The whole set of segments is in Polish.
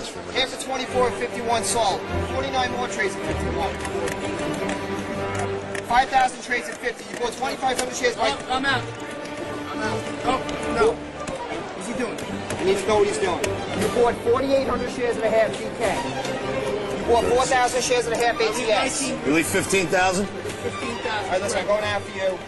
watch for minutes. Half of 24 at 51 sold. 49 more trades at 51. 5,000 trades at 50. You bought 2,500 shares by... Oh, I'm out. I'm out. Oh, no. What's he doing? He needs to know what he's doing. You bought 4,800 shares and a half GK. You bought 4,000 shares and a half ATS. You leave 15,000? 15,000. All right, listen, I'm going after you.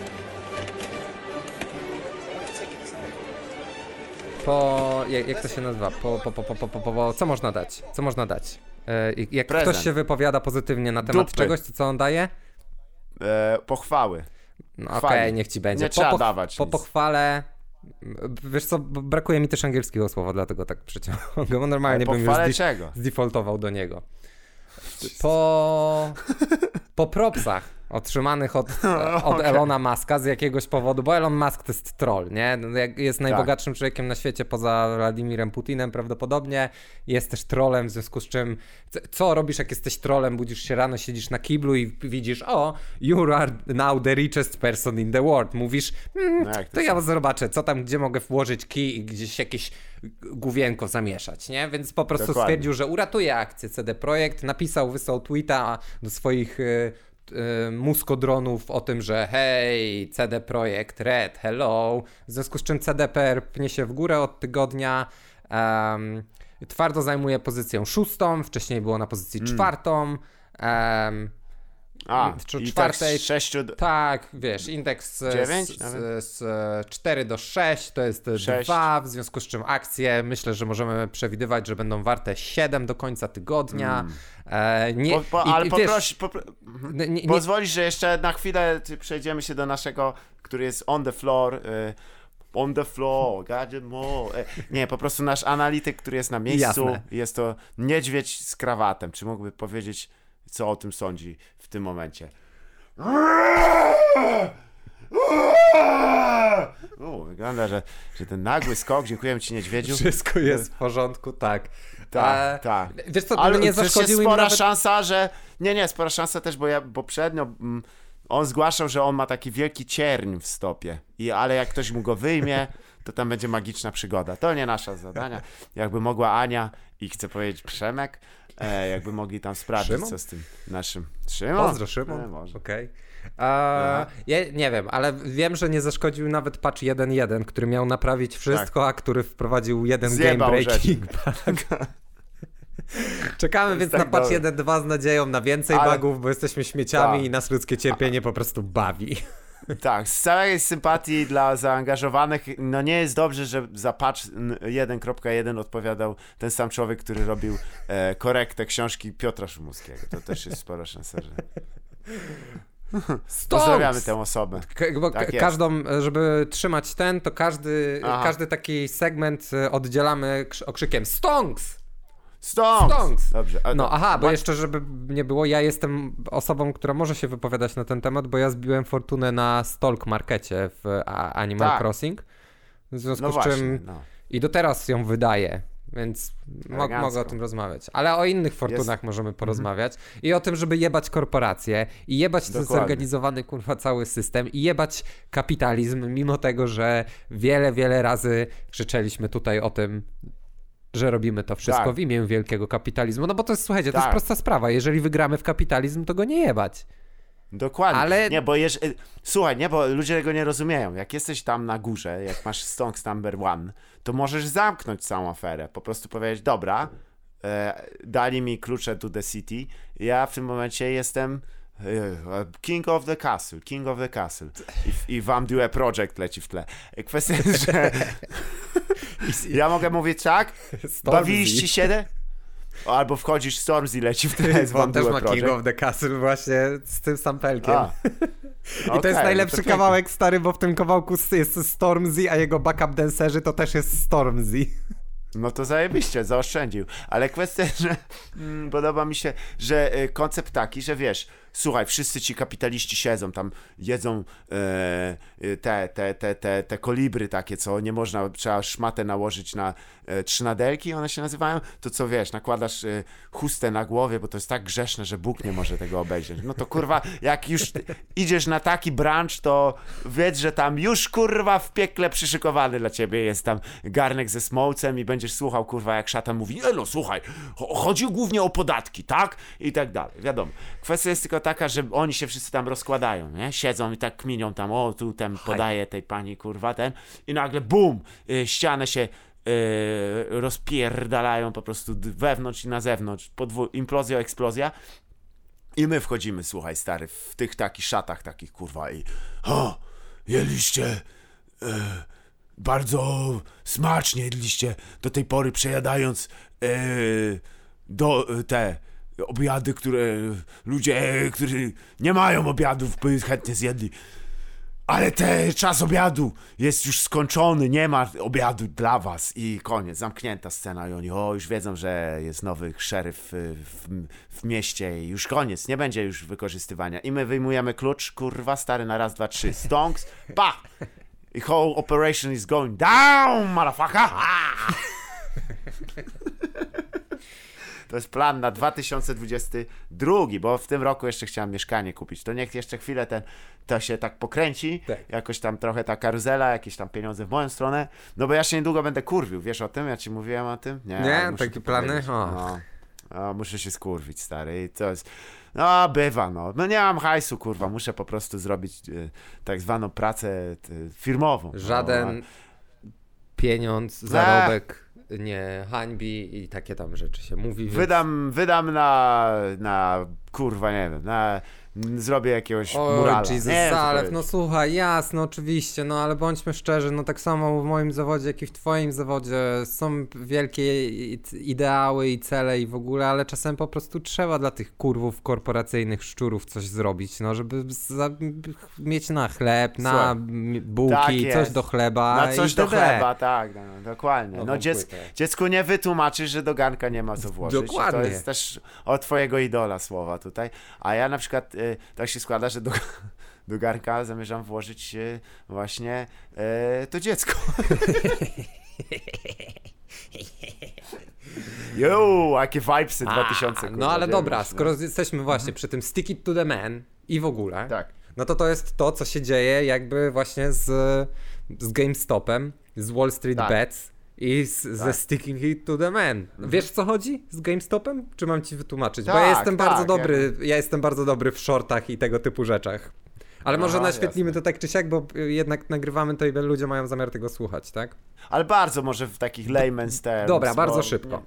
Po, jak, jak to się nazywa? Po, po, po, po, po, po, po, po, co można dać? Co można dać? E, jak Prezent. ktoś się wypowiada pozytywnie na temat Dupy. czegoś, to co on daje? E, pochwały. No okej, Chwali. niech ci będzie. Nie po, trzeba poch- dawać Po nic. pochwale... Wiesz co, b- brakuje mi też angielskiego słowa, dlatego tak przeciągam, bo normalnie bym już pochwale zdi- czego? zdefaultował do niego. Po... po propsach otrzymanych od, od Okej. Elona Muska z jakiegoś powodu, bo Elon Musk to jest troll, nie? No, Jest Tak. najbogatszym człowiekiem na świecie poza Władimirem Putinem prawdopodobnie. Jest też trollem, w związku z czym co robisz jak jesteś trollem? Budzisz się rano, siedzisz na kiblu i widzisz, o, you are now the richest person in the world. Mówisz, mm, No to ja zobaczę, co tam, gdzie mogę włożyć kij i gdzieś jakieś główienko zamieszać, nie? Więc po prostu Dokładnie. stwierdził, że uratuje akcję CD Projekt, napisał, wysłał tweeta do swoich y, muskodronów o tym, że hej, CD Projekt Red, hello, w związku z czym CDPR pnie się w górę od tygodnia, em, twardo zajmuje pozycję szóstą, wcześniej było na pozycji czwartą, em, A, Czy czwartej- tak z sześciu... d- tak, wiesz, indeks e, z, nawet? z, z e, 4 do 6 to jest e, Sześć. 2, w związku z czym akcje myślę, że możemy przewidywać, że będą warte 7 do końca tygodnia. E, nie, Po, po, i- ale i wiesz, poproś, popro... mhm. nie, nie, Pozwolisz, że jeszcze na chwilę przejdziemy się do naszego, który jest on the floor. Y, on the floor, gadget more. E, Nie, po prostu nasz analityk, który jest na miejscu. Jasne. Jest to niedźwiedź z krawatem. Czy mógłby powiedzieć, co o tym sądzi tym momencie? O, wygląda, że, że ten nagły skok, dziękujemy ci niedźwiedziu. wszystko jest w porządku, tak. Tak, E, tak. Wiesz co, Ale nie jest zaszkodził im spora nawet... szansa, że... Nie, nie, spora szansa też, bo ja poprzednio... Mm, on zgłaszał, że on ma taki wielki cierń w stopie. I, ale jak ktoś mu go wyjmie, to tam będzie magiczna przygoda. To nie nasza zadania. Jakby mogła Ania i chcę powiedzieć Przemek, e, jakby mogli tam sprawdzić, Szymon? co z tym naszym... Szymon? Pozdro, Szymon. E, może. A, Ja nie wiem, ale wiem, że nie zaszkodził nawet patch 1.1, który miał naprawić wszystko, a który wprowadził jeden game Tak. Zjebał breaking bug. Czekamy więc tak na patch dobre. 1.2 z nadzieją na więcej Ale- bugów, bo jesteśmy śmieciami Tak. i nas ludzkie cierpienie po prostu bawi. Tak, z całej sympatii dla zaangażowanych, no nie jest dobrze, że za patch n- 1.1 odpowiadał ten sam człowiek, który robił e, korektę książki Piotra Szumowskiego. To też jest spora szansa, że... Pozdrawiamy tę osobę. K- bo Tak każdą, żeby trzymać ten, to każdy, Aha. każdy taki segment e, oddzielamy krz- okrzykiem STONKS! Stonks! Stonks! Dobrze. a No aha, bo ma- jeszcze żeby nie było, ja jestem osobą, która może się wypowiadać na ten temat, bo ja zbiłem fortunę na Stalk Markecie w Animal Tak. Crossing. W związku No z właśnie, czym no. i do teraz ją wydaję, więc Elegancko. mogę o tym rozmawiać. Ale o innych fortunach możemy porozmawiać i o tym, żeby jebać korporacje i jebać ten Dokładnie. zorganizowany kurwa cały system i jebać kapitalizm, mimo tego, że wiele, wiele razy krzyczeliśmy tutaj o tym, że robimy to wszystko Tak. w imię wielkiego kapitalizmu. No bo to jest, słuchajcie, to jest Tak. prosta sprawa. Jeżeli wygramy w kapitalizm, to go nie jebać. Dokładnie. Ale- Nie, bo jeż... y, Słuchaj, nie, bo ludzie tego nie rozumieją. Jak jesteś tam na górze, jak masz stonks number one, to możesz zamknąć całą aferę. Po prostu powiedzieć, dobra, e, dali mi klucze to the city, ja w tym momencie jestem king of the castle, king of the castle. I, i wam due project leci w tle. Kwestia jest, że ja mogę mówić tak, bawiliście się, albo wchodzisz Stormzy leci w tle, z On wam też ma King project. of the Castle właśnie z tym sampelkiem. A. I to Okej, jest no najlepszy pięknie. kawałek stary, bo w tym kawałku jest Stormzy, a jego backup dancerzy to też jest Stormzy. No to zajebiście, zaoszczędził. Ale kwestia, że mm, podoba mi się, że y, koncept taki, że wiesz, słuchaj, wszyscy ci kapitaliści siedzą tam, jedzą e, e, te, te, te, te, te kolibry takie, co nie można, trzeba szmatę nałożyć na e, trzynadelki, one się nazywają, to co wiesz, nakładasz e, chustę na głowie, bo to jest tak grzeszne, że Bóg nie może tego obejrzeć. No to kurwa, jak już idziesz na taki branch, to wiedz, że tam już kurwa w piekle przyszykowany dla ciebie jest tam garnek ze smołcem i będziesz słuchał kurwa jak szatan mówi, e no słuchaj, cho- chodzi głównie o podatki, tak? I tak dalej, wiadomo. Kwestia jest tylko taka, że oni się wszyscy tam rozkładają, nie? Siedzą i tak kminią tam, o tu ten podaje tej pani kurwa ten. I nagle bum, y, ściany się y, rozpierdalają po prostu wewnątrz i na zewnątrz, podwó- implozja, eksplozja. I my wchodzimy, słuchaj, stary, w tych takich szatach takich, kurwa, i o, jedliście e, bardzo smacznie jedliście do tej pory, przejadając e, do e, te obiady, które ludzie, którzy nie mają obiadów, by chętnie zjedli. Ale ten czas obiadu jest już skończony, nie ma obiadu dla was i koniec, zamknięta scena i oni, o, już wiedzą, że jest nowy szeryf y, w, w mieście i już koniec, nie będzie już wykorzystywania. I my wyjmujemy klucz, kurwa, stary, na raz, dwa, trzy, stonks, pa! I whole operation is going down, motherfucker! To jest plan na 2022, bo w tym roku jeszcze chciałem mieszkanie kupić. To niech jeszcze chwilę ten, to się tak pokręci, Tak. jakoś tam trochę ta karuzela, jakieś tam pieniądze w moją stronę, no bo ja się niedługo będę kurwił, wiesz o tym? Ja ci mówiłem o tym? Nie, Nie? Takie plany? No. O, muszę się skurwić, stary, i to jest... No, bywa, no. No nie mam hajsu, kurwa, muszę po prostu zrobić e, tak zwaną pracę e, firmową. No, Żaden pieniądz, zarobek nie hańbi i takie tam rzeczy się mówi. Wydam, wydam na, na, kurwa, nie wiem, na, zrobię jakiegoś O, murala. Jesus, nie Zalew, no słuchaj, jasno, oczywiście, no ale bądźmy szczerzy, no tak samo w moim zawodzie, jak i w twoim zawodzie są wielkie ideały i cele i w ogóle, ale czasem po prostu trzeba dla tych kurwów korporacyjnych szczurów coś zrobić, no żeby za, mieć na chleb, na Słuchaj, bułki, tak coś do chleba Na coś do chleba, tak, no, dokładnie. Nową No dziec, płytę. dziecku nie wytłumaczysz, że do garnka nie ma co włożyć. Dokładnie. To jest też od twojego idola słowa tutaj. A ja na przykład, tak się składa, że do, do garnka zamierzam włożyć właśnie y, to dziecko. Jo, jakie vibesy 2000. A, kurwa, No ale dobra, już, no. skoro jesteśmy właśnie przy tym stick it to the man i w ogóle, Tak. no to to jest to, co się dzieje jakby właśnie z, z GameStopem, z Wall Street Tak. Bets i z, ze Tak. sticking it to the man. Wiesz co chodzi z GameStopem? Czy mam ci wytłumaczyć? Bo Tak, ja jestem bardzo tak, dobry, ja jestem bardzo dobry w shortach i tego typu rzeczach. Ale może Aha, naświetlimy jasne. to tak czy siak, bo y, jednak nagrywamy to i ludzie mają zamiar tego słuchać, tak? Ale bardzo może w takich layman's terms. Dobra, bardzo bo- szybko. nie-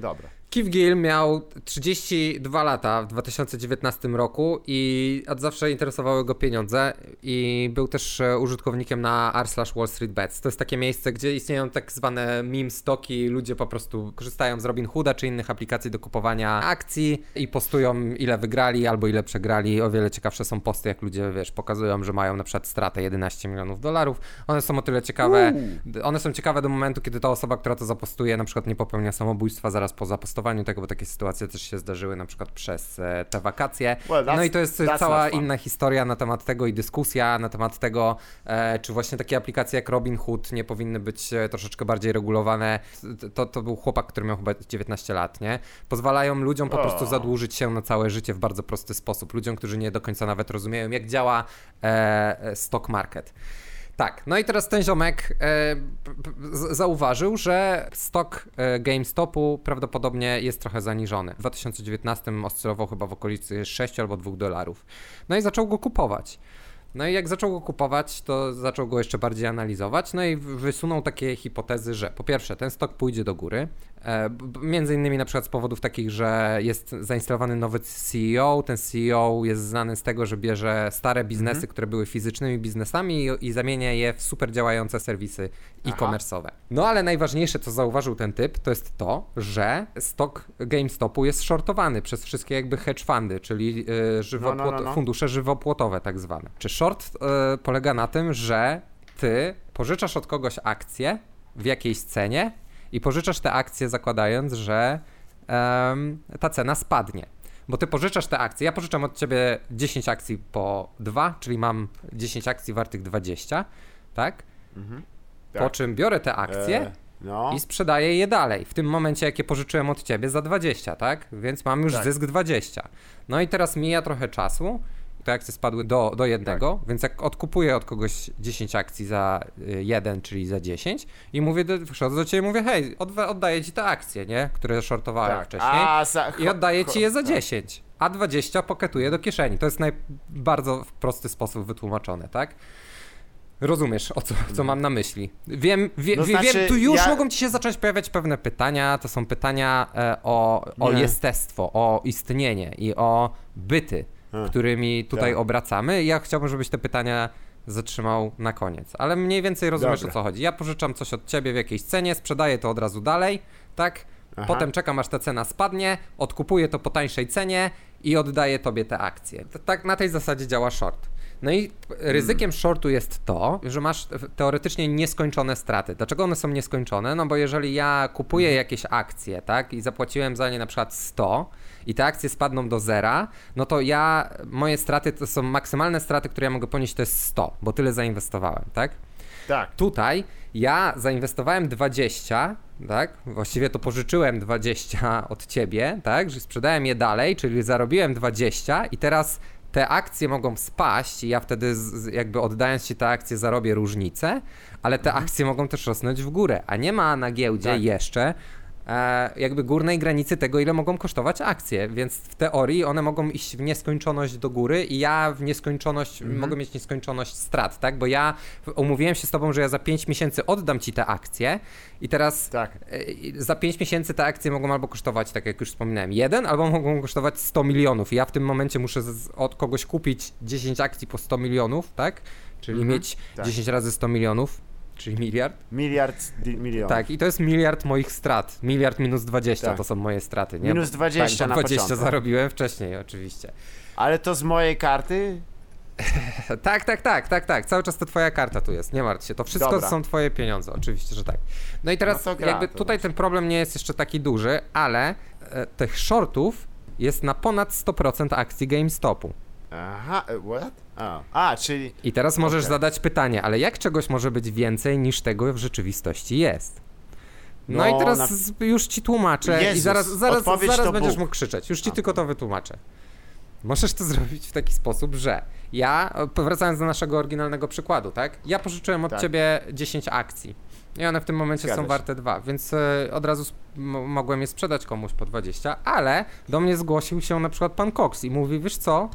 Dobra. Keith Gill miał 32 lata w 2019 roku i od zawsze interesowały go pieniądze i był też e, użytkownikiem na r slash Wall Street Bets. To jest takie miejsce, gdzie istnieją tak zwane meme stoki, ludzie po prostu korzystają z Robin Hooda czy innych aplikacji do kupowania akcji i postują ile wygrali albo ile przegrali. O wiele ciekawsze są posty, jak ludzie, wiesz, pokazują, że mają na przykład stratę 11 milionów dolarów. One są o tyle ciekawe, one są ciekawe do momentu, kiedy ta osoba, która to zapostuje, na przykład nie popełnia samobójstwa zaraz po zapostowaniu tego, bo takie sytuacje też się zdarzyły na przykład przez e, te wakacje. Well, no i to jest cała inna historia na temat tego i dyskusja na temat tego, e, czy właśnie takie aplikacje jak Robin Hood nie powinny być e, troszeczkę bardziej regulowane. To, to był chłopak, który miał chyba 19 lat, nie? Pozwalają ludziom po prostu zadłużyć się na całe życie w bardzo prosty sposób. Ludziom, którzy nie do końca nawet rozumieją, jak działa stock market. Tak, no i teraz ten ziomek e, zauważył, że stok e, GameStopu prawdopodobnie jest trochę zaniżony. W 2019 oscylował chyba w okolicy 6 albo 2 dolarów. No i zaczął go kupować. No i jak zaczął go kupować, to zaczął go jeszcze bardziej analizować, no i wysunął takie hipotezy, że po pierwsze ten stok pójdzie do góry, między innymi na przykład z powodów takich, że jest zainstalowany nowy CEO, ten CEO jest znany z tego, że bierze stare biznesy, które były fizycznymi biznesami i, i zamienia je w super działające serwisy e-commerce'owe. No ale najważniejsze, co zauważył ten typ, to jest to, że stok GameStopu jest shortowany przez wszystkie jakby hedge fundy, czyli y, żywopłot- No, no, no, no. fundusze żywopłotowe tak zwane. Czy short y, polega na tym, że ty pożyczasz od kogoś akcję w jakiejś cenie i pożyczasz te akcje zakładając, że em, ta cena spadnie. bo ty pożyczasz te akcje. Ja pożyczam od ciebie 10 akcji po 2, czyli mam 10 akcji wartych 20, tak? Po Tak. czym biorę te akcje E, no. i sprzedaję je dalej. W tym momencie, jakie pożyczyłem od ciebie za 20, tak? Więc mam już Tak. zysk 20. No i teraz mija trochę czasu. Te akcje spadły do, do jednego, Tak. więc jak odkupuję od kogoś 10 akcji za y, 1, czyli za 10 i mówię, do, przychodzę do ciebie mówię, hej, oddaję ci te akcje, nie? Które shortowałem Tak. wcześniej A, za- i oddaję ci je za tak. 10, a 20 poketuję do kieszeni. To jest naj, bardzo w prosty sposób wytłumaczone, tak? Rozumiesz, o co, co mam na myśli. Wiem, wie, No wie, znaczy, wiem tu już ja- mogą ci się zacząć pojawiać pewne pytania. To są pytania e, o, o jestestwo, o istnienie i o byty. Którymi tutaj Tak. obracamy. I ja chciałbym, żebyś te pytania zatrzymał na koniec. Ale mniej więcej rozumiesz, Dobra. o co chodzi. Ja pożyczam coś od ciebie w jakiejś cenie, sprzedaję to od razu dalej, tak? Aha. Potem czekam, aż ta cena spadnie, odkupuję to po tańszej cenie i oddaję tobie te akcje. To, tak na tej zasadzie działa short. No i ryzykiem shortu jest to, że masz teoretycznie nieskończone straty. Dlaczego one są nieskończone? No bo jeżeli ja kupuję jakieś akcje, tak, i zapłaciłem za nie na przykład 100 i te akcje spadną do zera, no to ja, moje straty to są maksymalne straty, które ja mogę ponieść to jest 100, bo tyle zainwestowałem, tak? Tak. Tutaj ja zainwestowałem 20, tak? Właściwie to pożyczyłem 20 od ciebie, tak? Że sprzedałem je dalej, czyli zarobiłem 20 i teraz te akcje mogą spaść i ja wtedy z, jakby oddając ci te akcje zarobię różnicę, ale te akcje mogą też rosnąć w górę, a nie ma na giełdzie Tak. jeszcze jakby górnej granicy tego, ile mogą kosztować akcje, więc w teorii one mogą iść w nieskończoność do góry i ja w nieskończoność, mogę mieć nieskończoność strat, tak? Bo ja umówiłem się z tobą, że ja za 5 miesięcy oddam ci te akcje i teraz Tak. e, za 5 miesięcy te akcje mogą albo kosztować, tak jak już wspominałem, jeden, albo mogą kosztować 100 milionów i ja w tym momencie muszę z, od kogoś kupić 10 akcji po 100 milionów, tak? Czyli mieć tak. 10 razy 100 milionów, czyli miliard. Miliard milionów. Tak, i to jest miliard moich strat. Miliard minus 20 Tak. to są moje straty, nie? Minus Bo- 20 tak, na 20 początku. zarobiłem wcześniej, oczywiście. Ale to z mojej karty? Tak, tak, tak, tak, tak. Cały czas to twoja karta tu jest, nie martw się. To wszystko Dobra. są twoje pieniądze, oczywiście, że tak. No i teraz No jakby tutaj ten problem nie jest jeszcze taki duży, ale e, tych shortów jest na ponad 100% akcji GameStopu. Aha, e, what? A, A czyli... I teraz możesz Okej. zadać pytanie, ale jak czegoś może być więcej niż tego w rzeczywistości jest? No, No, i teraz na- już ci tłumaczę i Jezus, zaraz, zaraz, zaraz to będziesz Bóg. mógł krzyczeć. Już ci A. tylko to wytłumaczę. Możesz to zrobić w taki sposób, że ja, e, wracając do naszego oryginalnego przykładu, tak? Ja pożyczyłem od Tak. ciebie 10 akcji i one w tym momencie Zgadza są się. warte 2, więc e, od razu mogłem je sprzedać komuś po 20, ale do mnie zgłosił się na przykład pan Cox i mówi, wiesz co,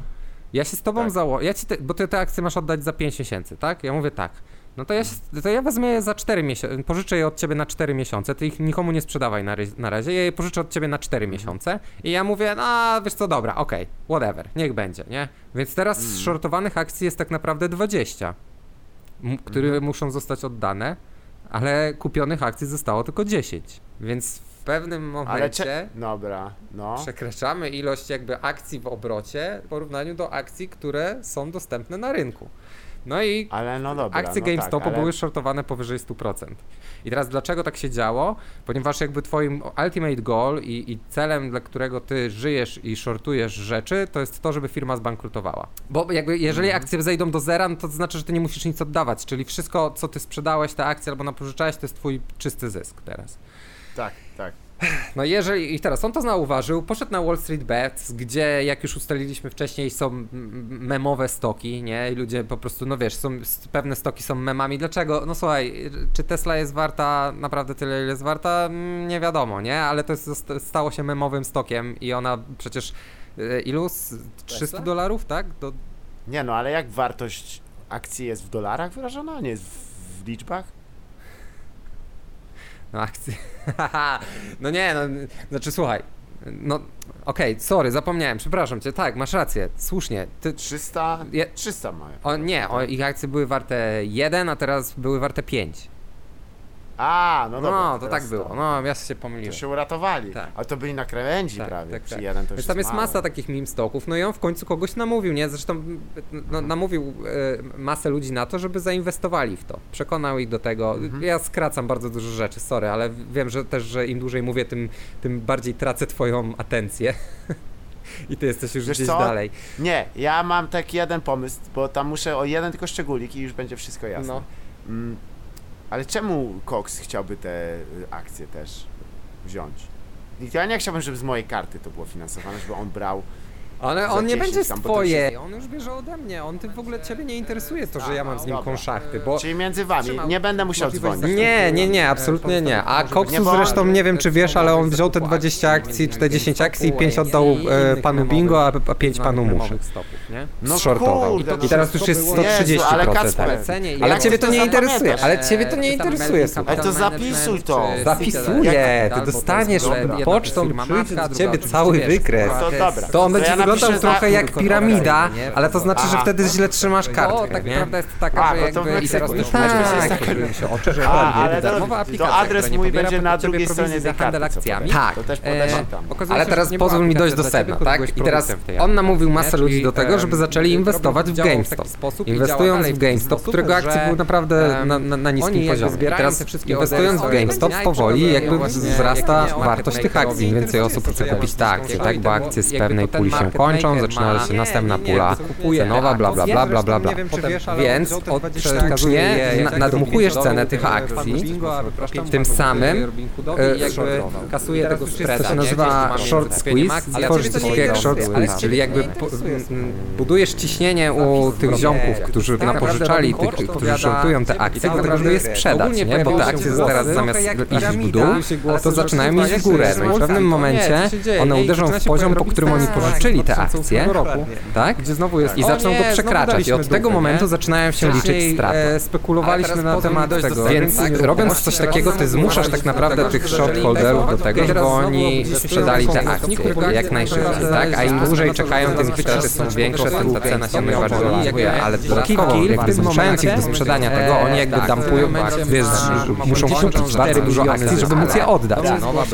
ja się z tobą Tak. założę, ja ci te, bo ty te akcje masz oddać za 5 miesięcy, tak? Ja mówię tak. No to ja, się, to ja wezmę je za 4 miesiące, pożyczę je od ciebie na 4 miesiące, ty ich nikomu nie sprzedawaj na, na razie, ja je pożyczę od ciebie na 4 Mhm. miesiące i ja mówię, no wiesz co, dobra, okej, whatever, niech będzie, nie? Więc teraz z shortowanych akcji jest tak naprawdę 20, m- które Mhm. muszą zostać oddane, ale kupionych akcji zostało tylko 10, więc pewnym momencie cze... Dobra, no. przekraczamy ilość jakby akcji w obrocie w porównaniu do akcji, które są dostępne na rynku. No i Ale no dobra. akcje no GameStopu tak, ale... były shortowane powyżej 100%. I teraz dlaczego tak się działo? Ponieważ jakby twoim ultimate goal i, i celem, dla którego ty żyjesz i shortujesz rzeczy, to jest to, żeby firma zbankrutowała. Bo jakby jeżeli Mhm. akcje zejdą do zera, no to znaczy, że ty nie musisz nic oddawać, czyli wszystko, co ty sprzedałeś, te akcje albo napożyczałeś, to jest twój czysty zysk teraz. Tak, tak. No jeżeli, i teraz on to zauważył, poszedł na Wall Street Bets, gdzie jak już ustaliliśmy wcześniej są memowe stoki, nie? I ludzie po prostu, no wiesz, są, pewne stoki są memami. Dlaczego? No słuchaj, czy Tesla jest warta naprawdę tyle, ile jest warta? Mm, Nie wiadomo, nie? Ale to jest, stało się memowym stokiem i ona przecież e, ilu? Z 300 Tesla? dolarów, tak? Do, Nie no, ale jak wartość akcji jest w dolarach wyrażona, nie jest w liczbach? No akcje. no nie, no, znaczy słuchaj, no okej, sorry, zapomniałem, przepraszam cię, tak, masz rację, słusznie, ty, 300? Je- 300 mają. O nie, o, ich akcje były warte 1, a teraz były warte 5. A, no No, dobra. to teraz tak było. No, ja się To pomyliłem. się uratowali. Tak. Ale to byli na krawędzi Tak, prawie. tak, tak. jeden to Więc tam jest mało. masa takich meme stoków, no i on w końcu kogoś namówił, nie? Zresztą no, namówił e, masę ludzi na to, żeby zainwestowali w to. Przekonał ich do tego. Mhm. Ja skracam bardzo dużo rzeczy, sorry, ale wiem, że też, że im dłużej mówię, tym, tym bardziej tracę twoją atencję. I ty jesteś już Wiesz gdzieś co? dalej. Nie, ja mam taki jeden pomysł, bo tam muszę o jeden tylko szczególik i już będzie wszystko jasne. No. Mm, ale czemu Cox chciałby te y, akcje też wziąć? Ja nie chciałbym, żeby z mojej karty to było finansowane, żeby on brał. Ale on nie 10 będzie swoje. On już bierze ode mnie. On ty w ogóle ciebie nie interesuje to, że ja mam z nim Dobra. konszachty, bo Czyli między wami, nie będę musiał dzwonić. Nie, nie, nie, absolutnie nie. A Koksu zresztą nie wiem czy wiesz, ale on wziął te 20 akcji, czy te 10 akcji i 5 oddał e, panu Bingo, a, a 5 panu Muszy. No Zshortował. kurde, I teraz już jest Jezu, 130%. ale Kacper, Ale ciebie to nie interesuje, ale ciebie to nie interesuje, słuchaj. Ale to zapisuj to. Zapisuję, ty dostaniesz pocztą, przyjdzie do ciebie cały wykres. To dobra. To on będzie ja wyglądał napiszę trochę jak piramida, ale to znaczy, że Aha. wtedy źle trzymasz kartkę, O, tak nie? prawda jest taka, A, że no to jakby... I teraz Meksyku. już Tak. się zakończyły się oczy, że A, ale to- darmowa to aplikacja, adres która nie mój pobiera będzie na ciebie drugiej prowizji stronie za tej handel co akcjami. Tak. To też E, podejrzewam tam. okazuje Ale się, teraz nie pozwól mi dojść do aplikacja dla sedna, ciebie, tak? byłeś I teraz tej on namówił masę nie? ludzi Czyli, do tego, żeby em, zaczęli inwestować w działał GameStop. taki sposób i Inwestując dalej w w ten GameStop, sposób, którego akcje że, były naprawdę em, na, na, na niskim oni jakby poziomie. I zbierają teraz te wszystkie inwestując w GameStop powoli jakby właśnie wzrasta wartość tych market akcji, więcej osób chce kupić te akcje, tak? Bo akcje z pewnej puli się kończą, zaczyna się nie, następna nie, nie, pula cenowa, bla bla bla bla bla bla. Nie wiem, czy wiesz, ale Więc wziął te od, 20 sztucznie nadmuchujesz cenę tych akcji, tym samym kasuje tego spreada. to się nazywa short squeeze, tworzysz coś takiego jak short squeeze, czyli jakby budujesz ciśnienie u tych ziomków, którzy Tak napożyczali, tych, którzy shortują te akcje, tak dlatego żeby je sprzedać, nie? Bo te akcje teraz zamiast iść w dół, to zaczynają iść w górę. No i w pewnym momencie one uderzą w poziom, po którym oni pożyczyli te 2008 akcje, roku. tak? Gdzie znowu jest I o zaczną nie, go przekraczać. I od tego momentu nie? zaczynają się liczyć straty. e, spekulowaliśmy na temat tego, sedna. więc Więc robiąc coś takiego, ty zmuszasz tak naprawdę tych shortholderów do tego, żeby oni sprzedali te akcje jak najszybciej, tak? A im dłużej czekają, tym straty są większe, tym ta cena się najbardziej rozwija, ale dodatkowo jakby zmuszając ich do sprzedania tego, oni jakby dumpują, wiesz, muszą kupić bardzo dużo akcji, żeby móc je oddać.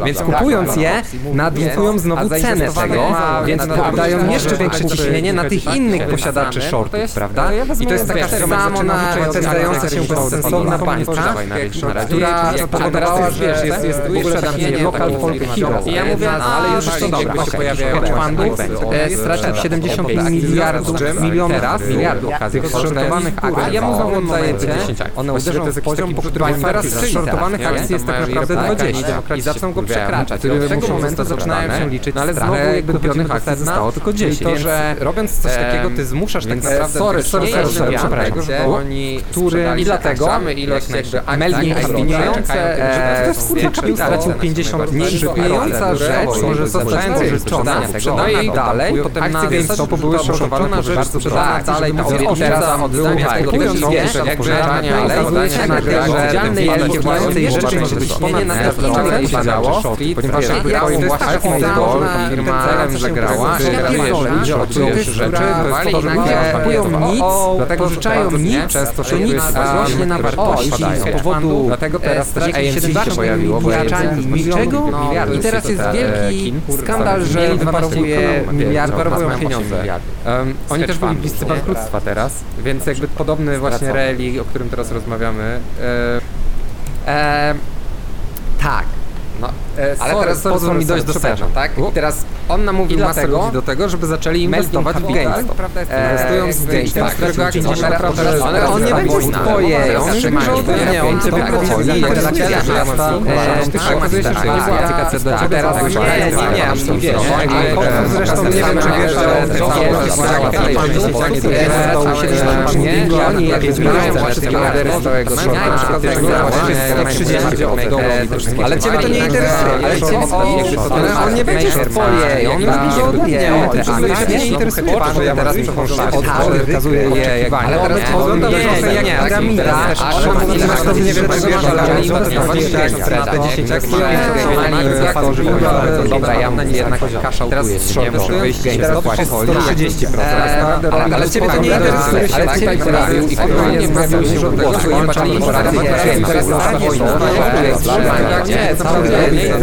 Więc kupując je, nadmuchują znowu cenę tego, więc dają jeszcze większe ciśnienie na tych innych posiadaczy shortów, prawda? I to jest taka samo napędzająca się bezsensowna bańka, która spowodowała, że jest, w ogóle taki local folk hero. Ja mówię, no ale już to dobra, hedge fundów e, stracił 75 miliardów milionów miliardów tych shortowanych akcji. Ja oddaję 10 One uderzą w poziom, po którym teraz shortowanych akcji jest tak naprawdę 20 i zaczną go przekraczać. Od tego momentu zaczynają się liczyć ale znowu jakby kupionych akcji zostało tylko 10. To, że robiąc coś takiego, ty zmuszasz tak naprawdę sorry, sorry, sorry, sorry, przepraszam, bo oni który i dlatego ilość jakby które istniejące to stracił 50 Nieistniejąca rzecz, że sprzedając sprzedania tego, no i dalej, potem akcje GameStopu były szortowane rzecz sprzedana dalej, teraz oddłuchaj, kupując je, jakby okazuje się nagle, że dzielny wielkiej rzeczy może być ponad na to i badało, ponieważ jakby to jest właśnie firma że rzeczy, to nagle kupują nic, dlatego pożyczają nic, przez to, że nic właśnie na wartości z powodu dlatego teraz też AMC się pojawiło, bo niczego i teraz jest wielki skandal, że wyparowuje miliard, wyparowują pieniądze. Oni też byli bliscy bankructwa teraz, więc jakby podobny właśnie reali, o którym teraz rozmawiamy. E, e, tak. No, e, ale teraz pozwól mi dojść do sedna, tak? I teraz on namówił masę ludzi do tego, żeby zaczęli inwestować w GameStop. Inwestując w GameStop, którego akcje są naprawdę... Ale on nie będzie swoje, on nie będzie ode mnie, on ciebie powoli, jak to okazuje się, że nie była aplikacja do ciebie, teraz nie, nie, nie, nie wiesz. Zresztą nie wiem, czy wiesz, że to oni jakby zbierają wszystkie ordery z całego ale ciebie to nie interesuje, on nie będzie swoje, on będzie od mnie, ciebie nie interesuje, że ja teraz odkazuję je, jak ale teraz wygląda trochę jak piramida, a on nie wiem, czy wiesz, ale oni w te 10 akcji, dobra, ja na nie jednak kaszałtuję, nie muszę wyjść GameStop, płacić 30%, ale ciebie to nie interesuje, ale ciebie to nie i kto nie się do tego, że nie patrzyli to piramida, ale to znowu jest nie, to, cały czas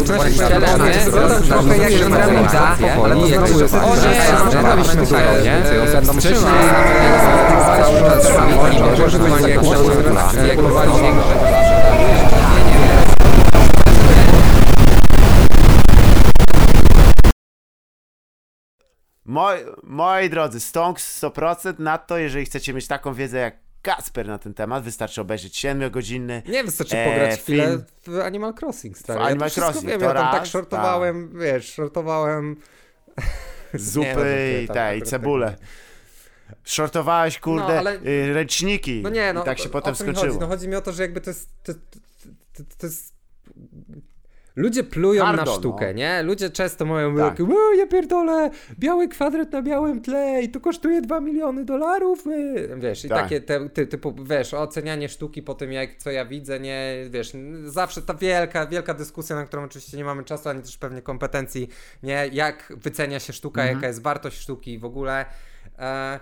Moi, moi drodzy, Stonks 100% na to, jeżeli chcecie mieć taką wiedzę jak Kasper na ten temat, wystarczy obejrzeć 7-godzinny Nie, wystarczy e, pograć chwilę w Animal Crossing, stary. W Animal ja to Crossing, wiem, to ja tam tak raz, shortowałem, wiesz, shortowałem... zupy no, żartuję, i, te, i akurat cebulę. Shortowałeś, kurde, No, ale- y, ręczniki No nie, no i tak się o- potem skończyło. Chodzi? No chodzi mi o to, że jakby to jest... To, to, to jest... Ludzie plują Hardo, na sztukę, no. nie? Ludzie często mają Tak. takie, ja pierdolę, biały kwadrat na białym tle i to kosztuje 2 miliony dolarów, y. wiesz, i Tak. takie te, ty, typu, wiesz, ocenianie sztuki po tym, jak, co ja widzę, nie, wiesz, zawsze ta wielka, wielka dyskusja, na którą oczywiście nie mamy czasu, ani też pewnie kompetencji, nie, jak wycenia się sztuka, Mhm. jaka jest wartość sztuki i w ogóle... E,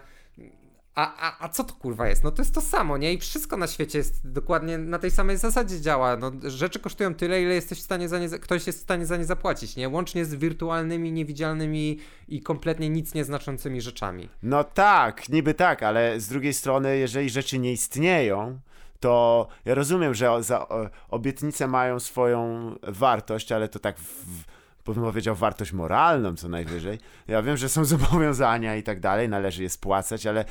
a, a, a co to kurwa jest? No to jest to samo, nie? I wszystko na świecie jest dokładnie na tej samej zasadzie działa. No, rzeczy kosztują tyle, ile jesteś w stanie za nie, ktoś jest w stanie za nie zapłacić, nie? Łącznie z wirtualnymi, niewidzialnymi i kompletnie nic nieznaczącymi rzeczami. No tak, niby tak, ale z drugiej strony, jeżeli rzeczy nie istnieją, to ja rozumiem, że za, obietnice mają swoją wartość, ale to tak w, bym powiedział wartość moralną co najwyżej. Ja wiem, że są zobowiązania i tak dalej, należy je spłacać, ale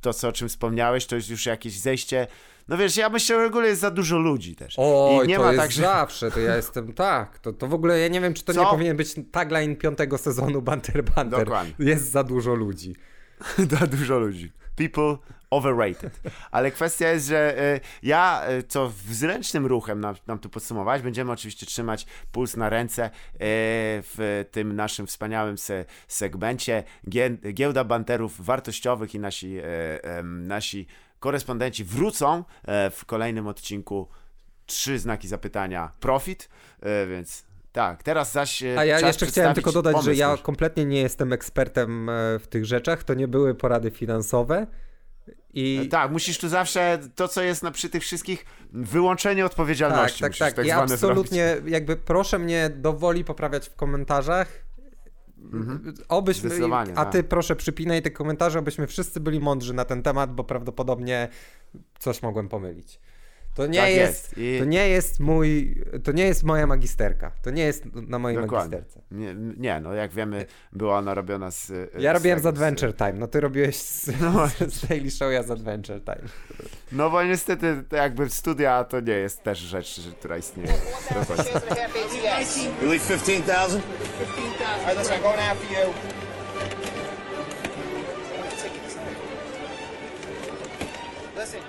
to, co, o czym wspomniałeś, to jest już jakieś zejście. No wiesz, ja myślę, że w ogóle jest za dużo ludzi też. I nie to ma jest tak, że... zawsze, to ja jestem tak. To, to w ogóle ja nie wiem, czy to Co? nie powinien być tagline piątego sezonu Banter Banter. Dokładnie. Jest za dużo ludzi. Za dużo ludzi. People overrated. Ale kwestia jest, że e, ja, e, co zręcznym ruchem nam, nam tu podsumować, będziemy oczywiście trzymać puls na ręce e, w tym naszym wspaniałym se, segmencie Gie- Giełda Banterów Wartościowych i nasi, nasi korespondenci wrócą w kolejnym odcinku trzy znaki zapytania profit, więc tak, teraz zaś e, A ja jeszcze chciałem tylko dodać, że pomysł ja nasz. kompletnie nie jestem ekspertem e, w tych rzeczach. To nie były porady finansowe. I Tak, musisz tu zawsze to, co jest na, przy tych wszystkich, wyłączenie tak, odpowiedzialności. tak, tak. tak I zwane absolutnie jakby proszę mnie dowoli poprawiać w komentarzach. Obyśmy, Mhm. Zdecydowanie, a tak. ty proszę przypinaj te komentarze, abyśmy wszyscy byli mądrzy na ten temat, bo prawdopodobnie coś mogłem pomylić. To nie Tak jest, jest. I- to nie jest mój, to nie jest moja magisterka. To nie jest na mojej Dokładnie. magisterce. Nie, nie, no jak wiemy, była ona robiona z. Ja z robiłem z Adventure Time, no ty robiłeś z, No z Daily Show, ja z Adventure Time. No bo niestety, to jakby studia to nie jest też rzecz, że- która istnieje. do 4,5 końca. shares and a half ATS. You leave 15,000? 15,000. All right, listen,